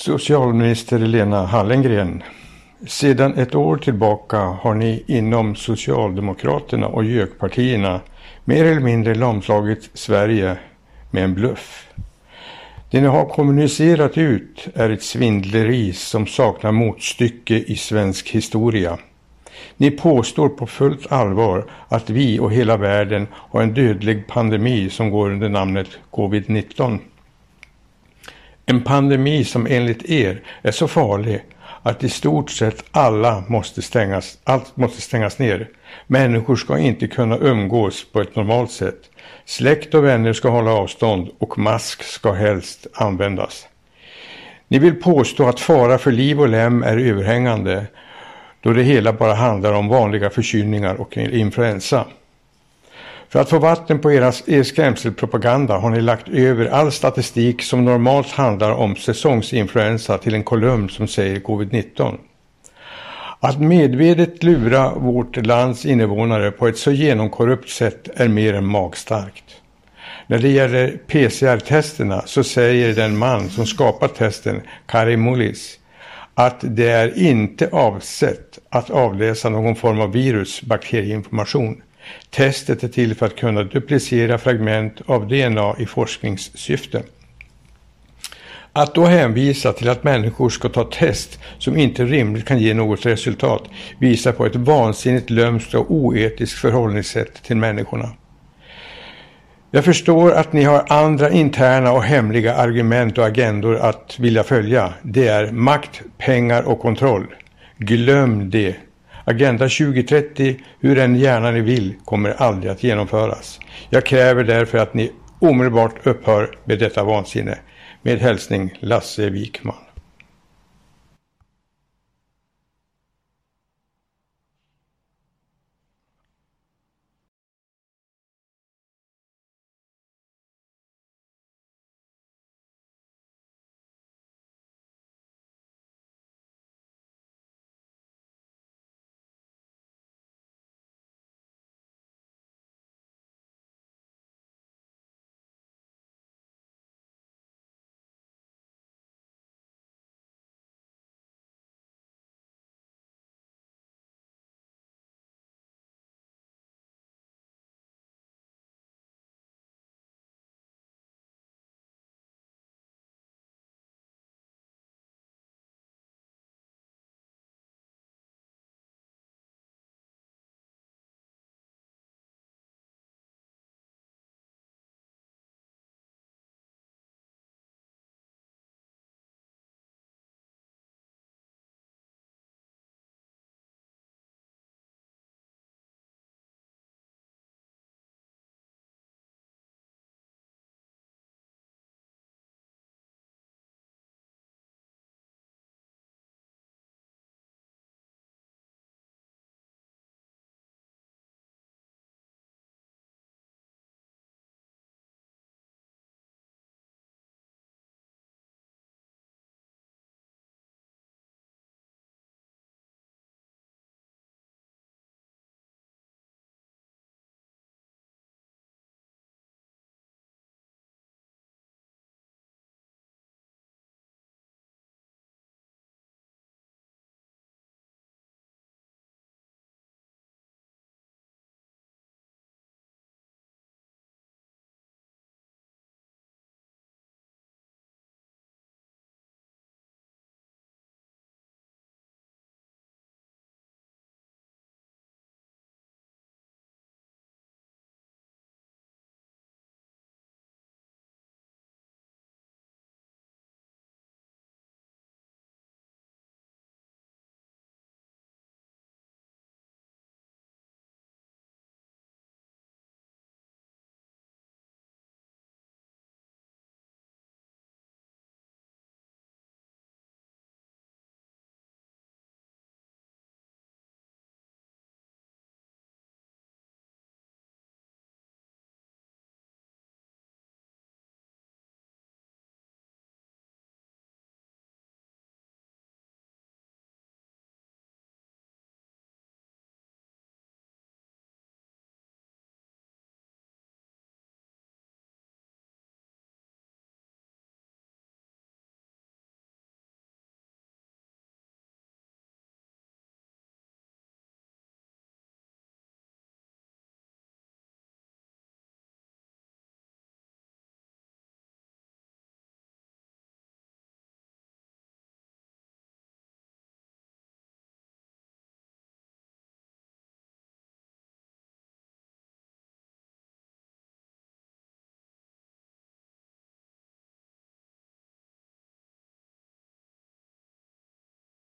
Socialminister Lena Hallengren. Sedan ett år tillbaka har ni inom Socialdemokraterna och JÖK-partierna mer eller mindre lamslagit Sverige med en bluff. Det ni har kommunicerat ut är ett svindleri som saknar motstycke i svensk historia. Ni påstår på fullt allvar att vi och hela världen har en dödlig pandemi som går under namnet covid-19. En pandemi som enligt er är så farlig att i stort sett alla måste stängas, allt måste stängas ner. Människor ska inte kunna umgås på ett normalt sätt. Släkt och vänner ska hålla avstånd och mask ska helst användas. Ni vill påstå att fara för liv och lem är överhängande då det hela bara handlar om vanliga förkylningar och influensa. För att få vatten på er skrämselpropaganda har ni lagt över all statistik som normalt handlar om säsongsinfluensa till en kolumn som säger covid-19. Att medvetet lura vårt lands invånare på ett så genomkorrupt sätt är mer än magstarkt. När det gäller PCR-testerna så säger den man som skapat testen, Kari Mullis, att det är inte avsett att avläsa någon form av virus bakterieinformation. Testet är till för att kunna duplicera fragment av DNA i forskningssyfte. Att då hänvisa till att människor ska ta test som inte rimligt kan ge något resultat visar på ett vansinnigt lömskt och oetiskt förhållningssätt till människorna. Jag förstår att ni har andra interna och hemliga argument och agendor att vilja följa. Det är makt, pengar och kontroll. Glöm det. Agenda 2030, hur än gärna ni vill, kommer aldrig att genomföras. Jag kräver därför att ni omedelbart upphör med detta vansinne. Med hälsning Lasse Wikman.